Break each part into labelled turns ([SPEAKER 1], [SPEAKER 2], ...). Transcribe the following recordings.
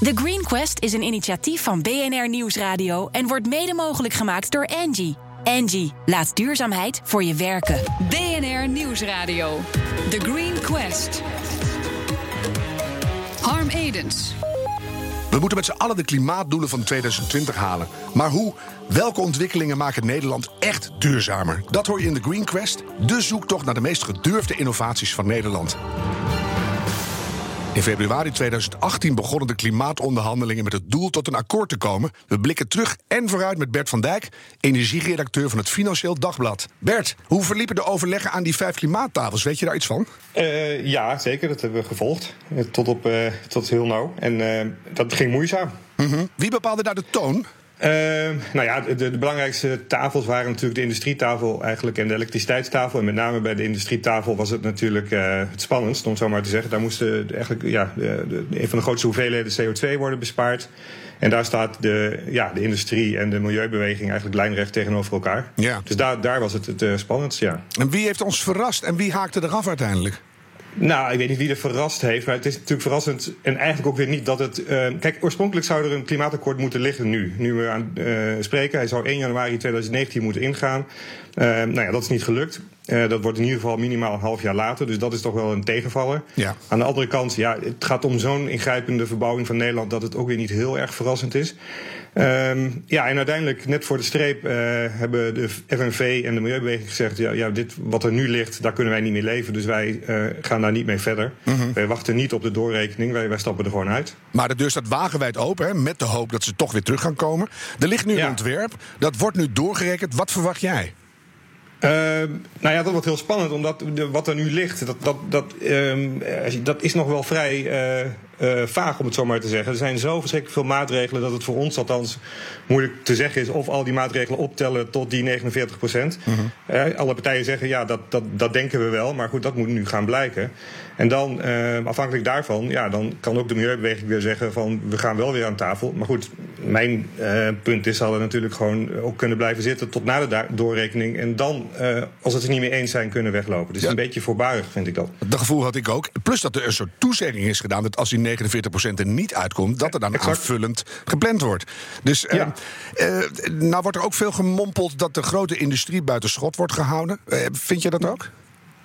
[SPEAKER 1] The Green Quest is een initiatief van BNR Nieuwsradio en wordt mede mogelijk gemaakt door Angie. Angie, laat duurzaamheid voor je werken.
[SPEAKER 2] BNR Nieuwsradio. The Green Quest. Harm Edens.
[SPEAKER 3] We moeten met z'n allen de klimaatdoelen van 2020 halen. Maar hoe? Welke ontwikkelingen maken Nederland echt duurzamer? Dat hoor je in de Green Quest, de zoektocht naar de meest gedurfde innovaties van Nederland. In februari 2018 begonnen de klimaatonderhandelingen met het doel tot een akkoord te komen. We blikken terug en vooruit met Bert van Dijk, energieredacteur van het Financieel Dagblad. Bert, hoe verliepen de overleggen aan die vijf klimaattafels? Weet je daar iets van?
[SPEAKER 4] Uh, ja, zeker. Dat hebben we gevolgd. Eh, tot, op, uh, tot heel nauw. En uh, dat ging moeizaam.
[SPEAKER 3] -hmm. Wie bepaalde daar de toon?
[SPEAKER 4] Uh, nou ja, de, de, belangrijkste tafels waren natuurlijk de industrietafel eigenlijk en de elektriciteitstafel. En met name bij de industrietafel was het natuurlijk uh, het spannendst, om het zo maar te zeggen. Daar moesten eigenlijk ja, de, de, een van de grootste hoeveelheden CO2 worden bespaard. En daar staat de, ja, de industrie en de milieubeweging eigenlijk lijnrecht tegenover elkaar.
[SPEAKER 3] Ja.
[SPEAKER 4] Dus daar, daar was het het uh, spannendst, ja.
[SPEAKER 3] En wie heeft ons verrast en wie haakte eraf uiteindelijk?
[SPEAKER 4] Nou, ik weet niet wie er verrast heeft, maar het is natuurlijk verrassend. En eigenlijk ook weer niet dat het. Uh, kijk, oorspronkelijk zou er een klimaatakkoord moeten liggen nu. Nu we aan uh, spreken. Hij zou 1 januari 2019 moeten ingaan. Uh, nou ja, dat is niet gelukt. Dat wordt in ieder geval minimaal een half jaar later. Dus dat is toch wel een tegenvaller.
[SPEAKER 3] Ja.
[SPEAKER 4] Aan de andere kant, ja, het gaat om zo'n ingrijpende verbouwing van Nederland dat het ook weer niet heel erg verrassend is. Um, ja, en uiteindelijk, net voor de streep, uh, hebben de FNV en de Milieubeweging gezegd: ja, ja, dit wat er nu ligt, daar kunnen wij niet mee leven. Dus wij uh, gaan daar niet mee verder. Mm -hmm. Wij wachten niet op de doorrekening, wij, wij stappen er gewoon uit.
[SPEAKER 3] Maar de deur staat wagenwijd open, hè, met de hoop dat ze toch weer terug gaan komen. Er ligt nu een ontwerp, dat wordt nu doorgerekend. Wat verwacht jij?
[SPEAKER 4] Uh, nou ja, dat wordt heel spannend, omdat de, wat er nu ligt, dat, dat, dat, um, dat is nog wel vrij uh, uh, vaag, om het zo maar te zeggen. Er zijn zo verschrikkelijk veel maatregelen dat het voor ons althans moeilijk te zeggen is of al die maatregelen optellen tot die 49 procent. -hmm. alle partijen zeggen ja, dat, dat, dat denken we wel, maar goed, dat moet nu gaan blijken. En dan, afhankelijk daarvan, ja, dan kan ook de milieubeweging weer zeggen van we gaan wel weer aan tafel. Maar goed, mijn punt is, zal er natuurlijk gewoon ook kunnen blijven zitten tot na de doorrekening. En dan, als het er niet mee eens zijn, kunnen weglopen. Dus ja. een beetje voorbarig vind ik dat.
[SPEAKER 3] Dat gevoel had ik ook. Plus dat er een soort toezegging is gedaan dat als die 49% er niet uitkomt, dat er dan exact. aanvullend gepland wordt. Dus ja. uh, uh, nou wordt er ook veel gemompeld dat de grote industrie buiten schot wordt gehouden. Uh, vind je dat ook?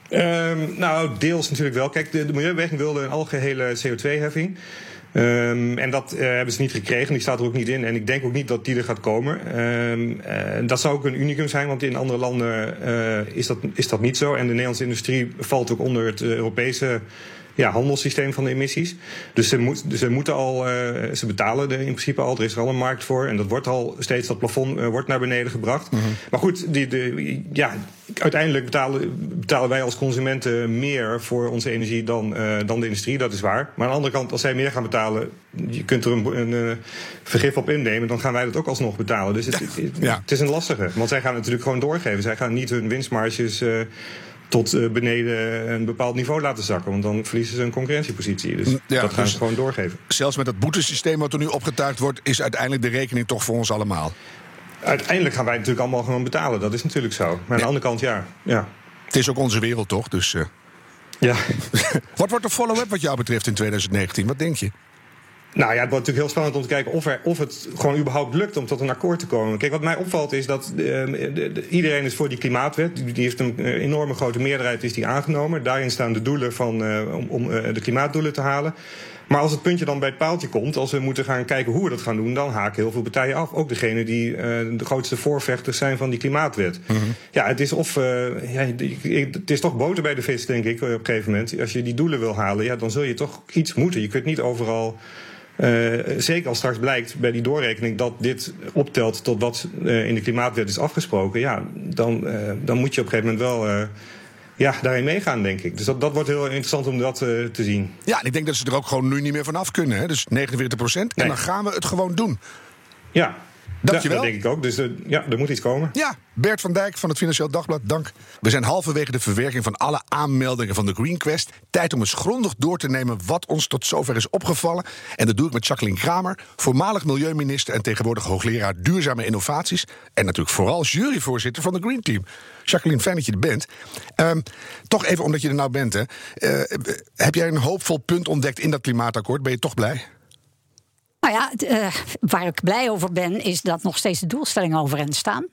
[SPEAKER 4] Um, nou, deels natuurlijk wel. Kijk, de, de Milieubeweging wilde een algehele CO2-heffing. Um, en dat uh, hebben ze niet gekregen. Die staat er ook niet in. En ik denk ook niet dat die er gaat komen. Um, uh, dat zou ook een unicum zijn, want in andere landen uh, is, dat, is dat niet zo. En de Nederlandse industrie valt ook onder het Europese ja, handelssysteem van de emissies. Dus ze, moet, ze moeten al, uh, ze betalen er in principe al. Er is er al een markt voor. En dat wordt al steeds, dat plafond uh, wordt naar beneden gebracht. Mm -hmm. Maar goed, die, de, ja, uiteindelijk betalen, betalen wij als consumenten meer voor onze energie dan, uh, dan de industrie. Dat is waar. Maar aan de andere kant, als zij meer gaan betalen, je kunt er een, een, een vergif op innemen, dan gaan wij dat ook alsnog betalen. Dus het, het, het, ja. het is een lastige. Want zij gaan natuurlijk gewoon doorgeven. Zij gaan niet hun winstmarges tot uh, beneden een bepaald niveau laten zakken. Want dan verliezen ze een concurrentiepositie. Dus ja, dat gaan dus ze gewoon doorgeven.
[SPEAKER 3] Zelfs met het boetesysteem wat er nu opgetuigd wordt... is uiteindelijk de rekening toch voor ons allemaal.
[SPEAKER 4] Uiteindelijk gaan wij natuurlijk allemaal gewoon betalen. Dat is natuurlijk zo. Maar aan de andere kant, ja. ja.
[SPEAKER 3] Het is ook onze wereld, toch? Dus, uh...
[SPEAKER 4] Ja.
[SPEAKER 3] wat wordt de follow-up wat jou betreft in 2019? Wat denk je?
[SPEAKER 4] Nou ja, het wordt natuurlijk heel spannend om te kijken of, er, of het gewoon überhaupt lukt om tot een akkoord te komen. Kijk, wat mij opvalt is dat uh, de, de, iedereen is voor die klimaatwet. Die, die heeft een uh, enorme grote meerderheid is die aangenomen. Daarin staan de doelen van, uh, om, om de klimaatdoelen te halen. Maar als het puntje dan bij het paaltje komt, als we moeten gaan kijken hoe we dat gaan doen, dan haken heel veel partijen af. Ook degene die de grootste voorvechters zijn van die klimaatwet. Mm -hmm. Ja, het is of ja, het is toch boter bij de vis, denk ik, op een gegeven moment. Als je die doelen wil halen, ja, dan zul je toch iets moeten. Je kunt niet overal. Uh, zeker als straks blijkt bij die doorrekening dat dit optelt tot wat uh, in de klimaatwet is afgesproken, ja, dan, uh, dan moet je op een gegeven moment wel ja, daarin meegaan, denk ik. Dus dat, dat wordt heel interessant om dat te zien.
[SPEAKER 3] Ja, en ik denk dat ze er ook gewoon nu niet meer vanaf kunnen. Hè? Dus 49 procent. En nee. dan gaan we het gewoon doen.
[SPEAKER 4] Ja,
[SPEAKER 3] Dankjewel.
[SPEAKER 4] Ja, dat denk ik ook. Dus uh, ja, er moet iets komen.
[SPEAKER 3] Ja, Bert van Dijk van het Financieel Dagblad, dank. We zijn halverwege de verwerking van alle aanmeldingen van de Green Quest. Tijd om eens grondig door te nemen wat ons tot zover is opgevallen. En dat doe ik met Jacqueline Kramer, voormalig milieuminister en tegenwoordig hoogleraar duurzame innovaties. En natuurlijk vooral juryvoorzitter van de Green Team. Jacqueline, fijn dat je er bent. Um, toch even omdat je er nou bent, hè. Uh, heb jij een hoopvol punt ontdekt in dat klimaatakkoord? Ben je toch blij?
[SPEAKER 5] Nou ja, uh, waar ik blij over ben, is dat nog steeds de doelstellingen overeind staan.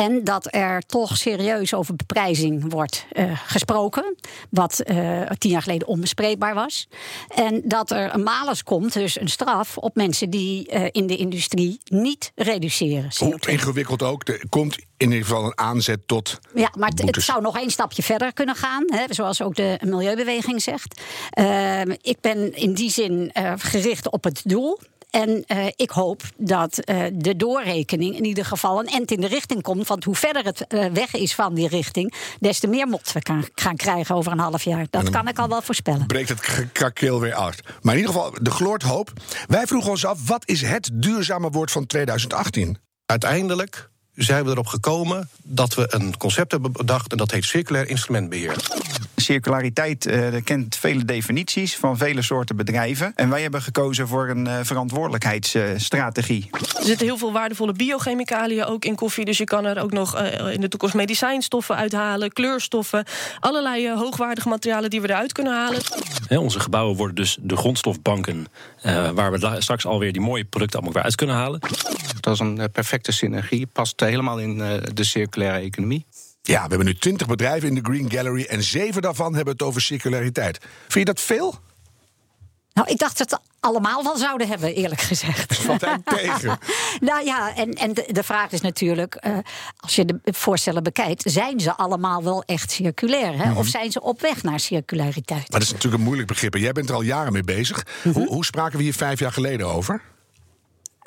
[SPEAKER 5] En dat er toch serieus over beprijzing wordt uh, gesproken. Wat uh, tien jaar geleden onbespreekbaar was. En dat er een malus komt, dus een straf, op mensen die in de industrie niet reduceren.
[SPEAKER 3] Hoe ingewikkeld ook. Er komt in ieder geval een aanzet tot.
[SPEAKER 5] Ja, maar het, het zou nog één stapje verder kunnen gaan. Hè, zoals ook de Milieubeweging zegt. Ehm, ik ben in die zin gericht op het doel. En uh, ik hoop dat uh, de doorrekening in ieder geval een end in de richting komt. Want hoe verder het uh, weg is van die richting, des te meer mot we kan, gaan krijgen over een half jaar. Dat kan ik al wel voorspellen.
[SPEAKER 3] Breekt het krakeel weer uit. Maar in ieder geval, de gloort hoop. Wij vroegen ons af, wat is het duurzame woord van 2018?
[SPEAKER 6] Uiteindelijk zijn we erop gekomen dat we een concept hebben bedacht en dat heet circulair instrumentbeheer.
[SPEAKER 7] Circulariteit uh, kent vele definities van vele soorten bedrijven. En wij hebben gekozen voor een uh, verantwoordelijkheidsstrategie.
[SPEAKER 8] er zitten heel veel waardevolle biochemicaliën ook in koffie. Dus je kan er ook nog uh, in de toekomst medicijnstoffen uithalen, kleurstoffen. Allerlei hoogwaardige materialen die we eruit kunnen halen.
[SPEAKER 9] He, onze gebouwen worden dus de grondstofbanken. waar we straks alweer die mooie producten allemaal weer uit kunnen halen.
[SPEAKER 6] Dat is een perfecte synergie. Past helemaal in de circulaire economie.
[SPEAKER 3] Ja, we hebben nu 20 bedrijven in de Green Gallery en zeven daarvan hebben het over circulariteit. Vind je dat veel?
[SPEAKER 5] Nou, ik dacht dat het allemaal wel zouden hebben, eerlijk gezegd.
[SPEAKER 3] Wat hij tegen?
[SPEAKER 5] nou ja, en, en de, de vraag is natuurlijk, uh, als je de voorstellen bekijkt, zijn ze allemaal wel echt circulair? Hè? Mm -hmm. Of zijn ze op weg naar circulariteit?
[SPEAKER 3] Maar dat is natuurlijk een moeilijk begrip. En jij bent er al jaren mee bezig. Mm -hmm. hoe, hoe spraken we hier vijf jaar geleden over?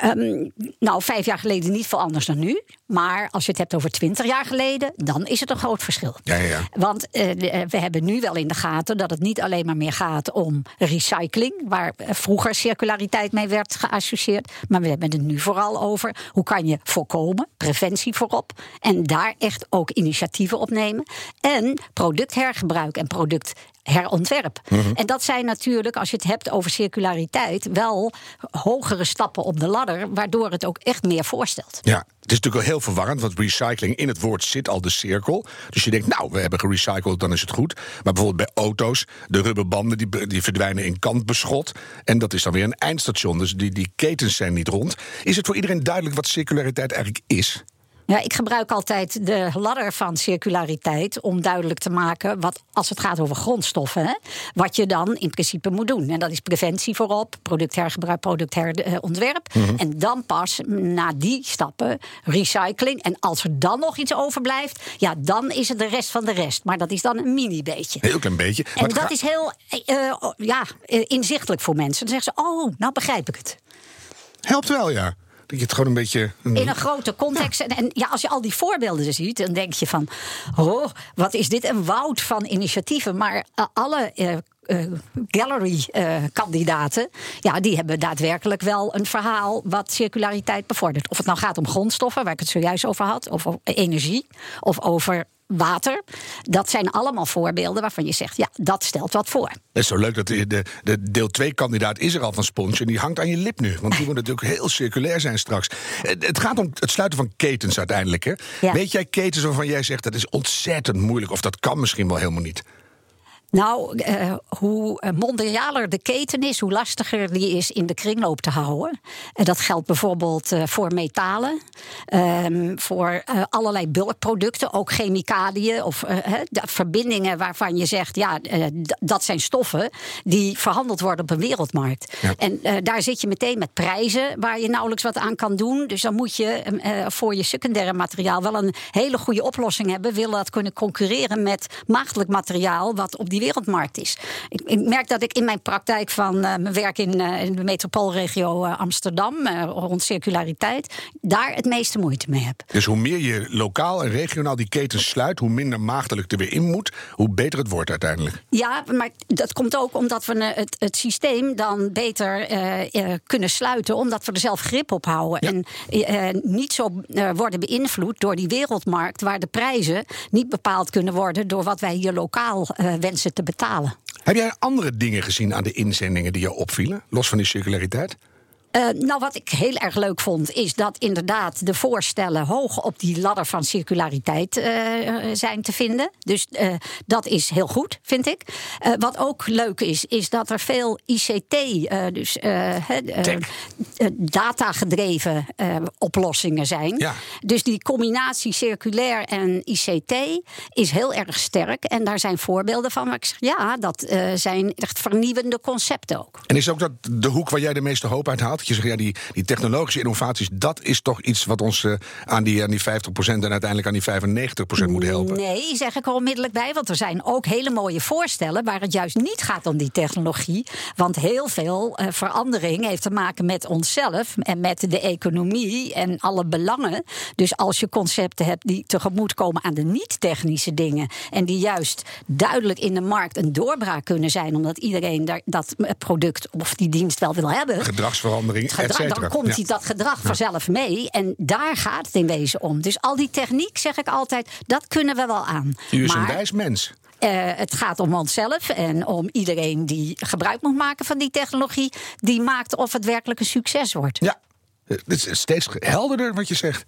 [SPEAKER 5] Um, nou, vijf jaar geleden niet veel anders dan nu. Maar als je het hebt over twintig jaar geleden, dan is het een groot verschil.
[SPEAKER 3] Ja, ja.
[SPEAKER 5] Want uh, we hebben nu wel in de gaten dat het niet alleen maar meer gaat om recycling, waar vroeger circulariteit mee werd geassocieerd. Maar we hebben het nu vooral over hoe kan je voorkomen, preventie voorop. En daar echt ook initiatieven op nemen. En producthergebruik en product herontwerp. Mm -hmm. En dat zijn natuurlijk, als je het hebt over circulariteit, wel hogere stappen op de ladder, waardoor het ook echt meer voorstelt.
[SPEAKER 3] Ja, het is natuurlijk wel heel verwarrend, want recycling in het woord zit al de cirkel. Dus je denkt, nou, we hebben gerecycled, dan is het goed. Maar bijvoorbeeld bij auto's, de rubberbanden die, die verdwijnen in kantbeschot. En dat is dan weer een eindstation. Dus die, die ketens zijn niet rond. Is het voor iedereen duidelijk wat circulariteit eigenlijk is?
[SPEAKER 5] Ja, ik gebruik altijd de ladder van circulariteit om duidelijk te maken wat als het gaat over grondstoffen, hè, wat je dan in principe moet doen. En dat is preventie voorop, producthergebruik, productherontwerp. Mm -hmm. En dan pas na die stappen recycling. En als er dan nog iets overblijft, ja, dan is het de rest van de rest. Maar dat is dan een mini beetje.
[SPEAKER 3] Heel klein beetje.
[SPEAKER 5] En dat is heel uh, ja, inzichtelijk voor mensen. Dan zeggen ze: Oh, nou begrijp ik het.
[SPEAKER 3] Helpt wel, ja. Dat je het gewoon een beetje.
[SPEAKER 5] In een grote context. Ja. En, en, ja, als je al die voorbeelden ziet, dan denk je van. Oh, wat is dit een woud van initiatieven. Maar uh, alle. Uh, uh, gallery-kandidaten, ja, die hebben daadwerkelijk wel een verhaal wat circulariteit bevordert. Of het nou gaat om grondstoffen, waar ik het zojuist over had, of over energie, of over water. Dat zijn allemaal voorbeelden waarvan je zegt, ja, dat stelt wat voor.
[SPEAKER 3] Het is zo leuk dat de, de, de deel 2-kandidaat is er al van Spons en die hangt aan je lip nu. Want die moet natuurlijk heel circulair zijn straks. Het gaat om het sluiten van ketens uiteindelijk. Hè? Ja. Weet jij ketens waarvan jij zegt dat is ontzettend moeilijk of dat kan misschien wel helemaal niet?
[SPEAKER 5] Nou, uh, hoe mondialer de keten is, hoe lastiger die is in de kringloop te houden. En dat geldt bijvoorbeeld uh, voor metalen, um, voor uh, allerlei bulkproducten, ook chemicaliën of verbindingen waarvan je zegt, ja, dat zijn stoffen die verhandeld worden op een wereldmarkt. Ja. En daar zit je meteen met prijzen waar je nauwelijks wat aan kan doen. Dus dan moet je voor je secundaire materiaal wel een hele goede oplossing hebben. Willen dat kunnen concurreren met maagdelijk materiaal, wat op die wereldmarkt is. Ik, ik, merk dat ik in mijn praktijk van uh, mijn werk in, uh, in de metropoolregio uh, Amsterdam rond circulariteit daar het meeste moeite mee heb.
[SPEAKER 3] Dus hoe meer je lokaal en regionaal die ketens sluit, hoe minder maagdelijk er weer in moet, hoe beter het wordt uiteindelijk.
[SPEAKER 5] Ja, maar dat komt ook omdat we het, het systeem dan beter kunnen sluiten, omdat we er zelf grip op houden ja. en niet zo worden beïnvloed door die wereldmarkt waar de prijzen niet bepaald kunnen worden door wat wij hier lokaal wensen te betalen.
[SPEAKER 3] Heb jij andere dingen gezien aan de inzendingen die je opvielen, los van die circulariteit?
[SPEAKER 5] Uh, nou, wat ik heel erg leuk vond, is dat inderdaad de voorstellen hoog op die ladder van circulariteit uh, zijn te vinden. Dus uh, dat is heel goed, vind ik. wat ook leuk is, is dat er veel ICT, dus datagedreven oplossingen zijn.
[SPEAKER 3] Ja.
[SPEAKER 5] Dus die combinatie circulair en ICT is heel erg sterk. En daar zijn voorbeelden van. Maar ik zeg, ja, dat zijn echt vernieuwende concepten ook.
[SPEAKER 3] En is ook dat de hoek waar jij de meeste hoop uit haalt? Dat je zegt, ja, die, die technologische innovaties, dat is toch iets wat ons uh, aan, die, aan die 50% en uiteindelijk aan die 95% moet helpen?
[SPEAKER 5] Nee, zeg ik er onmiddellijk bij. Want er zijn ook hele mooie voorstellen waar het juist niet gaat om die technologie. Want heel veel uh, verandering heeft te maken met onszelf en met de economie en alle belangen. Dus als je concepten hebt die tegemoetkomen aan de niet-technische dingen en die juist duidelijk in de markt een doorbraak kunnen zijn, omdat iedereen daar, dat product of die dienst wel wil hebben.
[SPEAKER 3] Gedragsverandering,
[SPEAKER 5] gedrag, Dan komt ja. dat gedrag vanzelf mee. En daar gaat het in wezen om. Dus al die techniek, zeg ik altijd, dat kunnen we wel aan.
[SPEAKER 3] U is maar, een wijs mens.
[SPEAKER 5] Uh, het gaat om onszelf en om iedereen die gebruik moet maken van die technologie. Die maakt of het werkelijk een succes wordt.
[SPEAKER 3] Ja, het is steeds helderder wat je zegt.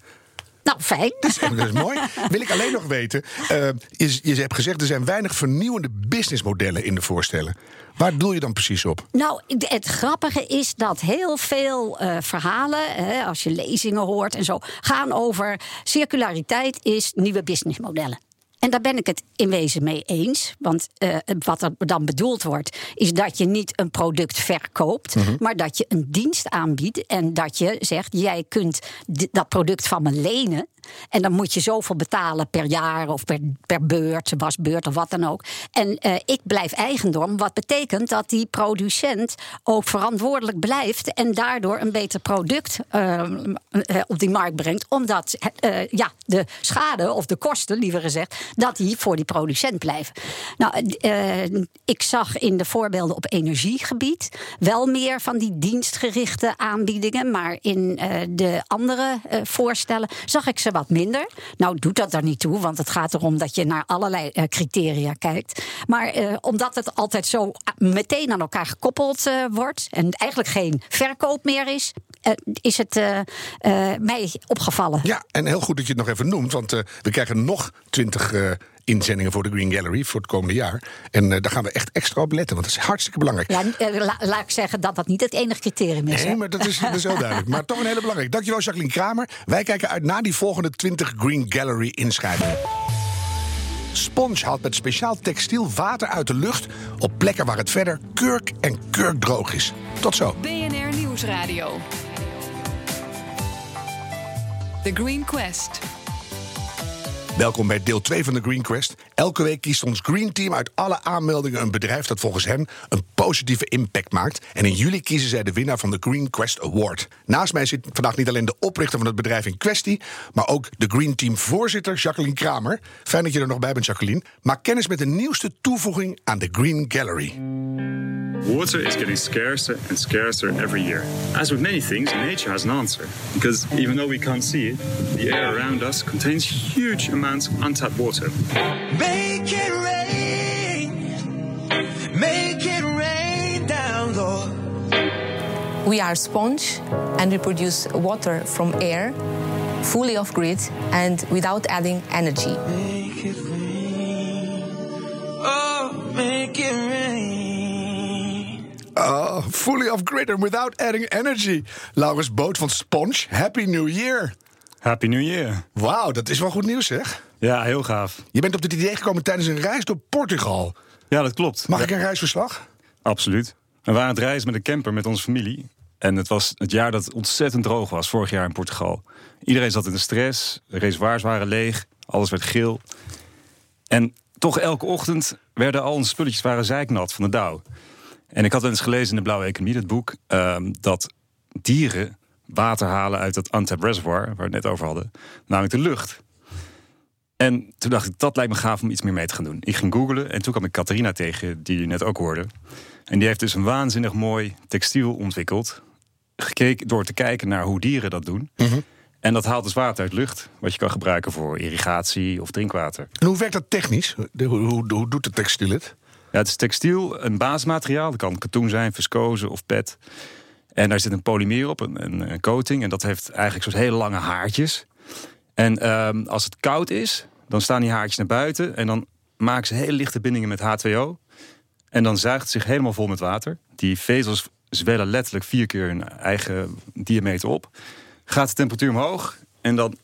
[SPEAKER 5] Nou, fijn.
[SPEAKER 3] Dat is, dat is mooi. Wil ik alleen nog weten. Uh, je, je hebt gezegd, er zijn weinig vernieuwende businessmodellen in de voorstellen. Waar doe je dan precies op?
[SPEAKER 5] Nou, het grappige is dat heel veel uh, verhalen, hè, als je lezingen hoort en zo, gaan over circulariteit is nieuwe businessmodellen. En daar ben ik het in wezen mee eens. Want uh, wat er dan bedoeld wordt, is dat je niet een product verkoopt, mm -hmm. maar dat je een dienst aanbiedt. En dat je zegt: jij kunt dat product van me lenen. En dan moet je zoveel betalen per jaar of per, per beurt, wasbeurt of wat dan ook. En uh, ik blijf eigendom, wat betekent dat die producent ook verantwoordelijk blijft en daardoor een beter product uh, uh, op die markt brengt. Omdat ja, de schade of de kosten, liever gezegd, dat die voor die producent blijven. Nou, ik zag in de voorbeelden op energiegebied wel meer van die dienstgerichte aanbiedingen, maar in de andere voorstellen zag ik ze wat minder. Nou, doet dat er niet toe, want het gaat erom dat je naar allerlei criteria kijkt. Maar omdat het altijd zo meteen aan elkaar gekoppeld wordt en eigenlijk geen verkoop meer is, is het mij opgevallen.
[SPEAKER 3] Ja, en heel goed dat je het nog even noemt, want we krijgen nog twintig inzendingen voor de Green Gallery voor het komende jaar. En uh, daar gaan we echt extra op letten, want dat is hartstikke belangrijk.
[SPEAKER 5] Ja, la, laat ik zeggen dat dat niet het enige criterium is.
[SPEAKER 3] Nee, maar dat is, dat is heel duidelijk. Maar toch een hele belangrijke. Dankjewel, Jacqueline Kramer. Wij kijken uit naar die volgende 20 Green Gallery inschrijvingen. Sponge haalt met speciaal textiel water uit de lucht op plekken waar het verder kurk en kurkdroog is. Tot zo.
[SPEAKER 2] BNR Nieuwsradio. The Green Quest.
[SPEAKER 3] Welkom bij deel 2 van de Green Quest. Elke week kiest ons Green Team uit alle aanmeldingen een bedrijf dat volgens hen een positieve impact maakt. En in juli kiezen zij de winnaar van de Green Quest Award. Naast mij zit vandaag niet alleen de oprichter van het bedrijf in kwestie, maar ook de Green Team voorzitter Jacqueline Kramer. Fijn dat je er nog bij bent, Jacqueline. Maak kennis met de nieuwste toevoeging aan de Green Gallery.
[SPEAKER 10] Water is getting scarcer and scarcer every year. As with many things, nature has an answer. Because even though we can't see it, the air around us contains huge amounts of untapped water.
[SPEAKER 11] Make it rain, make it rain down, Lord.
[SPEAKER 12] We are sponge and we produce water from air, fully off grid and without adding energy.
[SPEAKER 11] Make it rain, oh, make it rain.
[SPEAKER 3] Oh, fully off grid and without adding energy. Laurens Boot van Sponge, Happy New Year.
[SPEAKER 13] Happy New Year.
[SPEAKER 3] Wauw, dat is wel goed nieuws, zeg.
[SPEAKER 13] Ja, heel gaaf.
[SPEAKER 3] Je bent op dit idee gekomen tijdens een reis door Portugal.
[SPEAKER 13] Ja, dat klopt.
[SPEAKER 3] Mag
[SPEAKER 13] ja.
[SPEAKER 3] ik een reisverslag?
[SPEAKER 13] Absoluut. We waren aan het reizen met een camper met onze familie. En het was het jaar dat het ontzettend droog was, vorig jaar in Portugal. Iedereen zat in de stress, de reservoirs waren leeg, alles werd geel. En toch elke ochtend werden al onze spulletjes waren zeiknat van de dauw. En ik had eens gelezen in de Blauwe Economie, dat boek, uh, dat dieren water halen uit dat untapped reservoir, waar we het net over hadden, namelijk de lucht. En toen dacht ik, dat lijkt me gaaf om iets meer mee te gaan doen. Ik ging googlen en toen kwam ik Catharina tegen, die je net ook hoorde. En die heeft dus een waanzinnig mooi textiel ontwikkeld. Gekeken, door te kijken naar hoe dieren dat doen.
[SPEAKER 3] Mm -hmm.
[SPEAKER 13] En dat haalt dus water uit lucht, wat je kan gebruiken voor irrigatie of drinkwater.
[SPEAKER 3] En hoe werkt dat technisch? Hoe, hoe, hoe doet het textiel het?
[SPEAKER 13] Het is textiel, een basismateriaal. Dat kan katoen zijn, viscose of pet. En daar zit een polymeer op, een, een, een coating. En dat heeft eigenlijk soort hele lange haartjes. En ehm, als het koud is, dan staan die haartjes naar buiten. En dan maken ze hele lichte bindingen met H2O. En dan zuigt het zich helemaal vol met water. Die vezels zwellen letterlijk vier keer hun eigen diameter op. Gaat de temperatuur omhoog en dan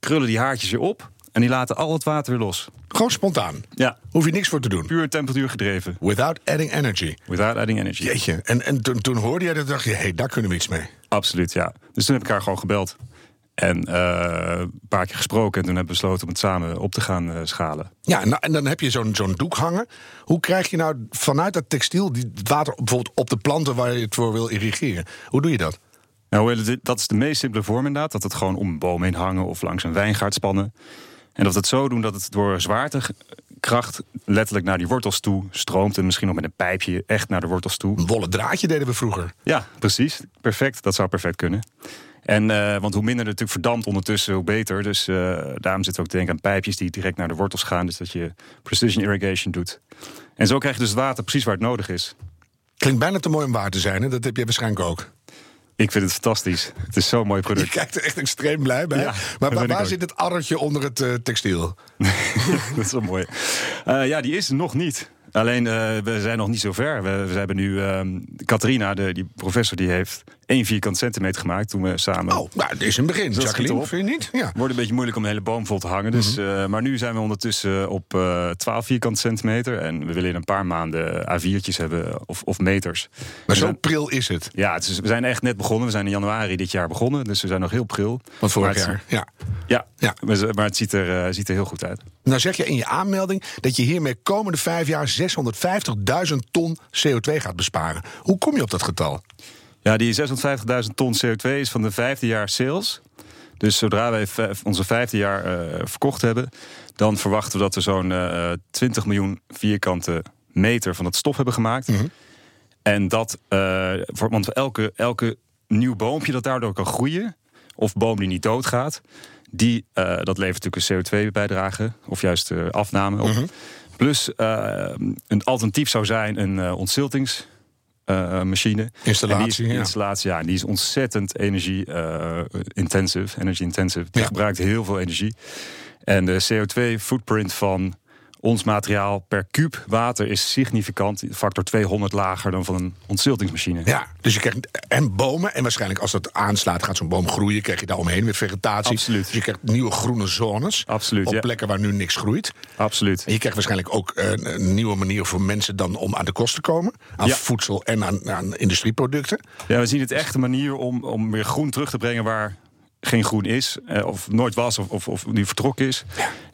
[SPEAKER 13] krullen die haartjes weer op. En die laten al het water weer los.
[SPEAKER 3] Gewoon spontaan.
[SPEAKER 13] Ja.
[SPEAKER 3] Hoef je niks voor te doen.
[SPEAKER 13] Puur temperatuur gedreven.
[SPEAKER 3] Without adding energy.
[SPEAKER 13] Without adding energy.
[SPEAKER 3] Jeetje. En, en toen, toen hoorde jij dat dacht je, hé, hey, daar kunnen we iets mee.
[SPEAKER 13] Absoluut, ja. Dus toen heb ik haar gewoon gebeld. En eh, een paar keer gesproken. En toen hebben we besloten om het samen op te gaan eh, schalen.
[SPEAKER 3] Ja, en, en dan heb je zo'n zo'n doek hangen. Hoe krijg je nou vanuit dat textiel die het water bijvoorbeeld op de planten waar je het voor wil irrigeren? Hoe doe je dat?
[SPEAKER 13] Nou, dat is de meest simpele vorm inderdaad. Dat het gewoon om een boom heen hangen of langs een wijngaard spannen. En dat we het zo doen dat het door zwaartekracht letterlijk naar die wortels toe stroomt. En misschien nog met een pijpje echt naar de wortels toe.
[SPEAKER 3] Een wollen draadje deden we vroeger.
[SPEAKER 13] Ja, precies. Perfect. Dat zou perfect kunnen. En, eh, want hoe minder er natuurlijk verdampt ondertussen, hoe beter. Dus eh, daarom zit ook te denken aan pijpjes die direct naar de wortels gaan. Dus dat je precision irrigation doet. En zo krijg je dus het water precies waar het nodig is.
[SPEAKER 3] Klinkt bijna te mooi om waar te zijn. Hè? Dat heb jij waarschijnlijk ook.
[SPEAKER 13] Ik vind het fantastisch. Het is zo'n mooi
[SPEAKER 3] Je
[SPEAKER 13] product.
[SPEAKER 3] kijkt er echt extreem blij bij.
[SPEAKER 13] Ja,
[SPEAKER 3] maar waar, zit het addertje onder het eh, textiel?
[SPEAKER 13] dat is wel mooi. Eh, ja, die is nog niet. Alleen, eh, we zijn nog niet zo ver. We, we hebben nu... ehm Catharina, de, die professor, die heeft één vierkant centimeter gemaakt... toen we samen...
[SPEAKER 3] Oh, nou, dit is een begin, Jacqueline. Vind je niet? Ja.
[SPEAKER 13] Wordt een beetje moeilijk om een hele boom vol te hangen. Dus,
[SPEAKER 3] Mhm.
[SPEAKER 13] eh, maar nu zijn we ondertussen op eh 12 vierkante centimeter. En we willen in een paar maanden A4'tjes hebben of, of meters.
[SPEAKER 3] Maar zo pril is het.
[SPEAKER 13] Ja, het is, we zijn echt net begonnen. We zijn in januari dit jaar begonnen. Dus we zijn nog heel pril.
[SPEAKER 3] Van vorig
[SPEAKER 13] het-
[SPEAKER 3] jaar. Ja.
[SPEAKER 13] Ja,
[SPEAKER 3] Ja.
[SPEAKER 13] maar het ziet er, eh, ziet er heel goed uit.
[SPEAKER 3] Nou zeg je in je aanmelding dat je hiermee komende vijf jaar 650.000 ton CO2 gaat besparen. Hoe kom je op dat getal?
[SPEAKER 13] Ja, die 650.000 ton CO2 is van de vijfde jaar sales. Dus zodra wij onze vijfde jaar eh, verkocht hebben, dan verwachten we dat we zo'n eh 20 miljoen vierkante meter van dat stof hebben gemaakt. En dat, eh, voor, want elke, elke nieuw boompje dat daardoor kan groeien, of boom die niet doodgaat, die, dat levert natuurlijk een CO2-bijdrage, of juist afname op. Plus eh, een alternatief zou zijn een ontziltings eh, machine.
[SPEAKER 3] Installatie,
[SPEAKER 13] En die is,
[SPEAKER 3] ja.
[SPEAKER 13] installatie, ja. en Die is ontzettend energie-intensive. energy intensive. Die
[SPEAKER 3] Ja.
[SPEAKER 13] gebruikt heel veel energie. En de CO2-footprint van ons materiaal per kuub water is significant, factor 200 lager dan van een ontziltingsmachine.
[SPEAKER 3] Ja, dus je krijgt en bomen. En waarschijnlijk als dat aanslaat gaat zo'n boom groeien. Krijg je daar omheen weer vegetatie.
[SPEAKER 13] Absoluut.
[SPEAKER 3] Dus je krijgt nieuwe groene zones.
[SPEAKER 13] Absoluut,
[SPEAKER 3] Op
[SPEAKER 13] ja.
[SPEAKER 3] plekken waar nu niks groeit.
[SPEAKER 13] Absoluut.
[SPEAKER 3] En je krijgt waarschijnlijk ook eh, een nieuwe manier voor mensen dan om aan de kost te komen. Aan
[SPEAKER 13] Ja.
[SPEAKER 3] voedsel en aan, aan industrieproducten.
[SPEAKER 13] Ja, we zien het echt een manier om, om weer groen terug te brengen waar geen groen is, eh, of nooit was, of, of, of nu vertrokken is.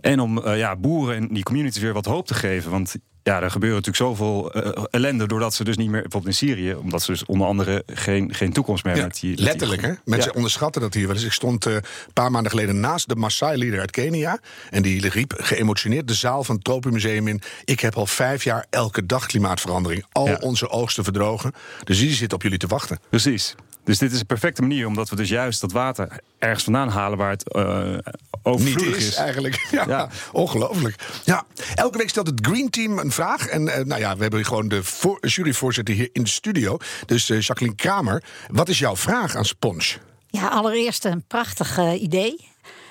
[SPEAKER 13] En om eh, ja, boeren en die communities weer wat hoop te geven. Want ja, er gebeuren natuurlijk zoveel eh, ellende doordat ze dus niet meer, bijvoorbeeld in Syrië, omdat ze dus onder andere geen, geen toekomst meer
[SPEAKER 3] Ja,
[SPEAKER 13] met die,
[SPEAKER 3] letterlijk, hè? Mensen
[SPEAKER 13] Ja.
[SPEAKER 3] onderschatten dat hier wel eens. Ik stond een paar maanden geleden naast de Maasai-leader uit Kenia. En die riep geëmotioneerd de zaal van het Tropenmuseum in... ik heb al vijf jaar elke dag klimaatverandering. Al
[SPEAKER 13] Ja.
[SPEAKER 3] onze oogsten verdrogen. Dus die zit op jullie te wachten.
[SPEAKER 13] Precies. Dus dit is een perfecte manier, omdat we dus juist dat water ergens vandaan halen waar het eh
[SPEAKER 3] Niet
[SPEAKER 13] overvloedig
[SPEAKER 3] is,
[SPEAKER 13] is.
[SPEAKER 3] eigenlijk. Ja,
[SPEAKER 13] Ja.
[SPEAKER 3] ongelooflijk. Ja, elke week stelt het Green Team een vraag. En eh, nou ja, we hebben hier gewoon de voor- juryvoorzitter hier in de studio. Dus eh, Jacqueline Kramer, wat is jouw vraag aan Sponge?
[SPEAKER 5] Ja, allereerst een prachtig idee.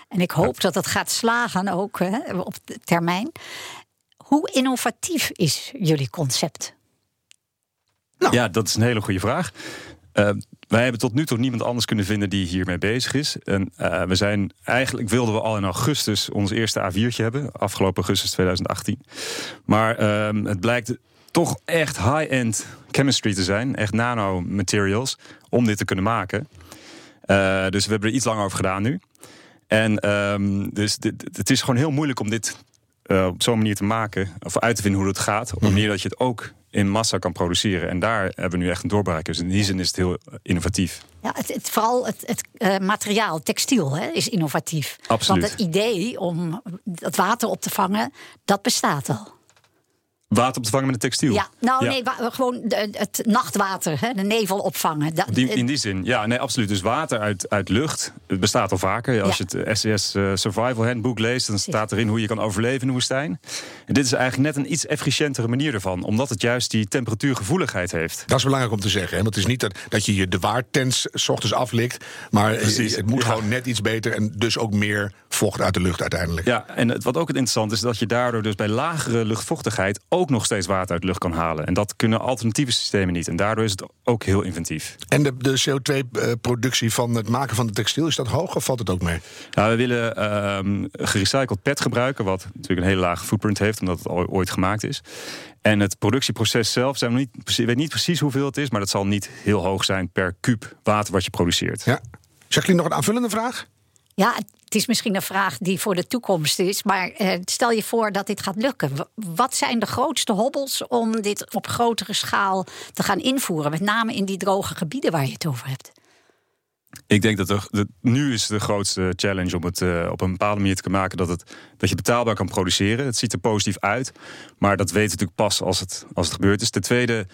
[SPEAKER 5] En ik hoop dat het gaat slagen ook hè, op de termijn. Hoe innovatief is jullie concept?
[SPEAKER 13] Ja, dat is een hele goede vraag. Eh, wij hebben tot nu toe niemand anders kunnen vinden die hiermee bezig is. En eh, we zijn eigenlijk wilden we al in augustus ons eerste A4'tje hebben, afgelopen augustus 2018. Maar ehm, het blijkt toch echt high-end chemistry te zijn, echt nanomaterials, om dit te kunnen maken. Eh, dus we hebben er iets langer over gedaan nu. En ehm, dus dit- het is gewoon heel moeilijk om dit eh, op zo'n manier te maken, of uit te vinden hoe het gaat, op een manier dat je het ook in massa kan produceren. En daar hebben we nu echt een doorbraak. Dus in die zin is het heel innovatief.
[SPEAKER 5] Ja, het, het, vooral het, het eh, materiaal, textiel, hè, is innovatief.
[SPEAKER 13] Absoluut.
[SPEAKER 5] Want het idee om dat water op te vangen, dat bestaat al.
[SPEAKER 13] Water op te vangen met een textiel.
[SPEAKER 5] Ja, nou nee, gewoon de- het nachtwater, hè, de nevel opvangen. Dat-
[SPEAKER 13] Die, in die zin, ja, nee, absoluut. Dus water uit, uit lucht, het bestaat al vaker. Als je het SES eh, Survival Handbook leest, dan staat erin hoe je kan overleven in de woestijn. En dit is eigenlijk net een iets efficiëntere manier ervan, omdat het juist die temperatuurgevoeligheid heeft.
[SPEAKER 3] Dat is belangrijk om te zeggen. Hè? Want het is niet dat, dat je je de waartens s ochtends aflikt. Maar
[SPEAKER 13] Precies,
[SPEAKER 3] het moet
[SPEAKER 13] ja.
[SPEAKER 3] gewoon net iets beter. En dus ook meer vocht uit de lucht uiteindelijk.
[SPEAKER 13] Ja, en het, wat ook het interessant is, dat je daardoor dus bij lagere luchtvochtigheid ook nog steeds water uit de lucht kan halen. En dat kunnen alternatieve systemen niet. En daardoor is het ook heel inventief.
[SPEAKER 3] En de, de CO2-productie van het maken van de textiel, is dat hoog of valt het ook mee?
[SPEAKER 13] Nou, we willen ehm, gerecycled PET gebruiken, wat natuurlijk een hele lage footprint heeft, omdat het al- ooit gemaakt is. En het productieproces zelf, zijn we niet, weet niet precies hoeveel het is, maar dat zal niet heel hoog zijn per kuub water wat je produceert.
[SPEAKER 3] Ja. Jacqueline, nog een aanvullende vraag?
[SPEAKER 5] Ja, het is misschien een vraag die voor de toekomst is. Maar eh, stel je voor dat dit gaat lukken. Wat zijn de grootste hobbels om dit op grotere schaal te gaan invoeren? Met name in die droge gebieden waar je het over hebt.
[SPEAKER 13] Ik denk dat er, de, nu is de grootste challenge om het eh, op een bepaalde manier te maken dat, het, dat je betaalbaar kan produceren. Het ziet er positief uit, maar dat weten we natuurlijk pas als het, als het gebeurd is. Ten tweede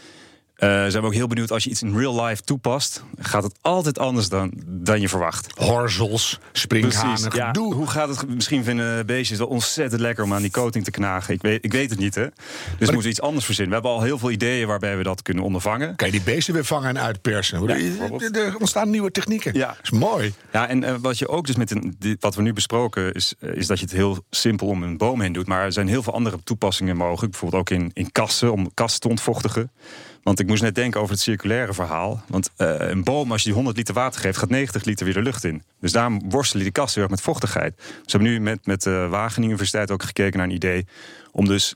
[SPEAKER 13] zijn we ook heel benieuwd als je iets in real life toepast, gaat het altijd anders dan, dan je verwacht.
[SPEAKER 3] Horzels,
[SPEAKER 13] ja.
[SPEAKER 3] gedoe.
[SPEAKER 13] Hoe gaat het? Misschien vinden beestjes wel ontzettend lekker om aan die coating te knagen. Ik weet, ik weet het niet, hè? Dus we moeten iets anders verzinnen. We hebben al heel veel ideeën waarbij we dat kunnen ondervangen.
[SPEAKER 3] Kan je die beesten weer vangen en uitpersen?
[SPEAKER 13] Ja,
[SPEAKER 3] er, ontstaan nieuwe technieken.
[SPEAKER 13] Ja.
[SPEAKER 3] Dat is mooi.
[SPEAKER 13] Ja, en eh, wat je ook dus met een, wat we nu besproken is, eh, is dat je het heel simpel om een boom heen doet. Maar er zijn heel veel andere toepassingen mogelijk. Bijvoorbeeld ook in, in kassen, om kassen te ontvochtigen. Want ik moest net denken over het circulaire verhaal. Want eh, een boom, als je die 100 liter water geeft, gaat 90 liter weer de lucht in. Dus daarom worstelen die kassen heel erg met vochtigheid. We hebben nu met, met de Wageningen Universiteit ook gekeken naar een idee om dus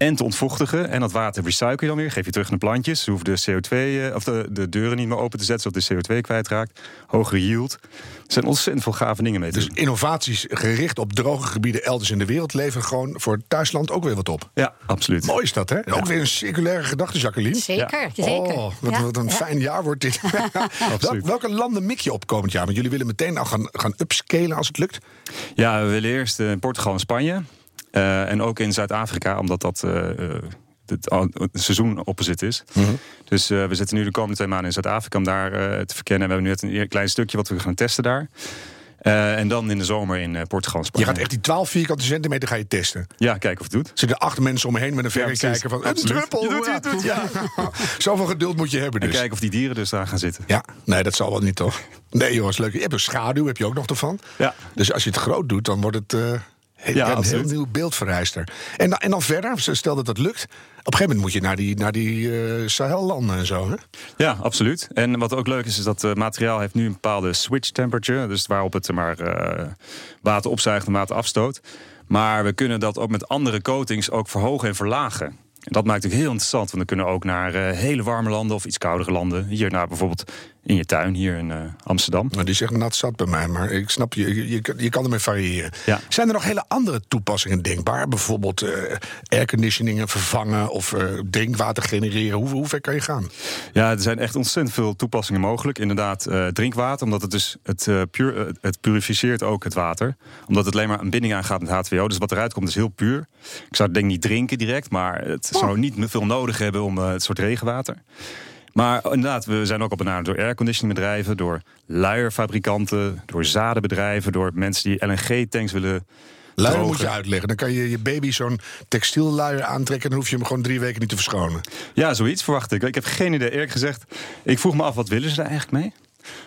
[SPEAKER 13] en te ontvochtigen. En dat water recycle je dan weer. Geef je terug naar de plantjes. Ze hoeven de CO2, eh, of de, de deuren niet meer open te zetten, zodat de CO2 kwijtraakt. Hogere yield. Er zijn ontzettend veel gave dingen mee te
[SPEAKER 3] Dus
[SPEAKER 13] doen.
[SPEAKER 3] innovaties gericht op droge gebieden elders in de wereld leveren gewoon voor het thuisland ook weer wat op.
[SPEAKER 13] Ja, absoluut.
[SPEAKER 3] Mooi is dat, hè? Ook weer een circulaire gedachte, Jacqueline.
[SPEAKER 5] Zeker, zeker.
[SPEAKER 3] Oh, wat,
[SPEAKER 5] Ja,
[SPEAKER 3] wat een
[SPEAKER 5] ja.
[SPEAKER 3] fijn jaar wordt dit. Wel- welke landen mik je op komend jaar? Want jullie willen meteen al gaan, gaan upscalen als het lukt.
[SPEAKER 13] Ja, we willen eerst eh, in Portugal en Spanje. Eh, en ook in Zuid-Afrika, omdat dat eh, eh, het, het seizoen opposite is. Dus eh, we zitten nu de komende twee maanden in Zuid-Afrika om daar te verkennen. En we hebben nu net een klein stukje wat we gaan testen daar. En dan in de zomer in Portugal en
[SPEAKER 3] Je gaat echt die 12 vierkante centimeter ga je testen.
[SPEAKER 13] Ja, kijken of het doet.
[SPEAKER 3] Er zitten acht mensen om me heen met een verrekijker van een druppel.
[SPEAKER 13] Je doet je doet
[SPEAKER 3] Ja. Zoveel geduld moet je hebben
[SPEAKER 13] En
[SPEAKER 3] dus.
[SPEAKER 13] kijken of die dieren dus daar gaan zitten.
[SPEAKER 3] Ja, nee, dat zal wel niet toch? Nee, jongens, leuk. Je hebt een schaduw, heb je ook nog ervan.
[SPEAKER 13] Ja.
[SPEAKER 3] Dus als je het groot doet, dan wordt het he-
[SPEAKER 13] Ja,
[SPEAKER 3] een heel nieuw beeld vereist er. En dan, en dan verder, stel dat dat lukt. Op een gegeven moment moet je naar die, naar die eh Sahel-landen en zo. Hè?
[SPEAKER 13] Ja, absoluut. En wat ook leuk is, is dat het materiaal heeft nu een bepaalde switch temperature. Dus waarop het maar eh, water opzuigt en water afstoot. Maar we kunnen dat ook met andere coatings ook verhogen en verlagen. En dat maakt het heel interessant, want dan kunnen we ook naar eh, hele warme landen of iets koudere landen. Hier naar bijvoorbeeld in je tuin, hier in eh, Amsterdam.
[SPEAKER 3] Nou, die zegt nat zat bij mij, maar ik snap je, je, je, kan ermee variëren.
[SPEAKER 13] Ja.
[SPEAKER 3] Zijn er nog hele andere toepassingen denkbaar? Bijvoorbeeld eh airconditioningen vervangen of eh, drinkwater genereren. Hoe, hoe ver kan je gaan?
[SPEAKER 13] Ja, er zijn echt ontzettend veel toepassingen mogelijk. Inderdaad, eh, drinkwater, omdat het dus het, puur, het purificeert ook het water. Omdat het alleen maar een binding aangaat met H2O. Dus wat eruit komt is heel puur. Ik zou het denk ik niet drinken direct, maar het zou niet veel nodig hebben om eh, het soort regenwater. Maar inderdaad, we zijn ook al benaderd door airconditioningbedrijven, door luierfabrikanten, door zadenbedrijven, door mensen die LNG-tanks willen.
[SPEAKER 3] Luier
[SPEAKER 13] drogen.
[SPEAKER 3] moet je uitleggen. Dan kan je je baby zo'n textielluier aantrekken... en dan hoef je hem gewoon drie weken niet te verschonen.
[SPEAKER 13] Ja, zoiets verwacht ik. Ik heb geen idee, eerlijk gezegd. Ik vroeg me af, wat willen ze daar eigenlijk mee?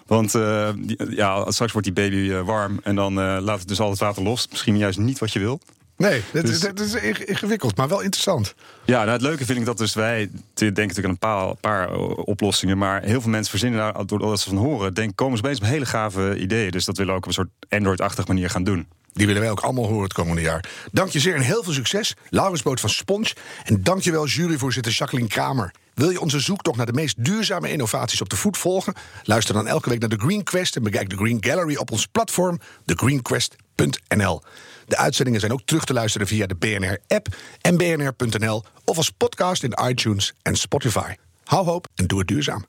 [SPEAKER 13] Want eh, ja, straks wordt die baby eh, warm en dan eh, laat het dus al het water los. Misschien juist niet wat je wil.
[SPEAKER 3] Nee, dat,
[SPEAKER 13] Dus-
[SPEAKER 3] is ing- ingewikkeld, maar wel interessant.
[SPEAKER 13] Ja, nou, het leuke vind ik dat dus wij denken natuurlijk aan een paar, paar eh, oplossingen. Maar heel veel mensen verzinnen daar, doordat ze van horen, denk, komen ze opeens met hele gave ideeën. Dus dat willen we ook op een soort Android-achtig manier gaan doen.
[SPEAKER 3] Die willen wij ook allemaal horen het komende jaar. Dank je zeer en heel veel succes. Laurens Boot van Spons. En dank je wel juryvoorzitter Jacqueline Kramer. Wil je onze zoektocht naar de meest duurzame innovaties op de voet volgen? Luister dan elke week naar de Green Quest en bekijk de Green Gallery op ons platform thegreenquest.nl. De uitzendingen zijn ook terug te luisteren via de BNR-app en bnr.nl of als podcast in iTunes en Spotify. Hou hoop en doe het duurzaam.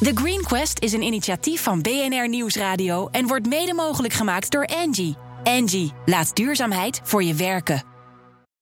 [SPEAKER 1] The Green Quest is een initiatief van BNR Nieuwsradio en wordt mede mogelijk gemaakt door Angie. Angie, laat duurzaamheid voor je werken.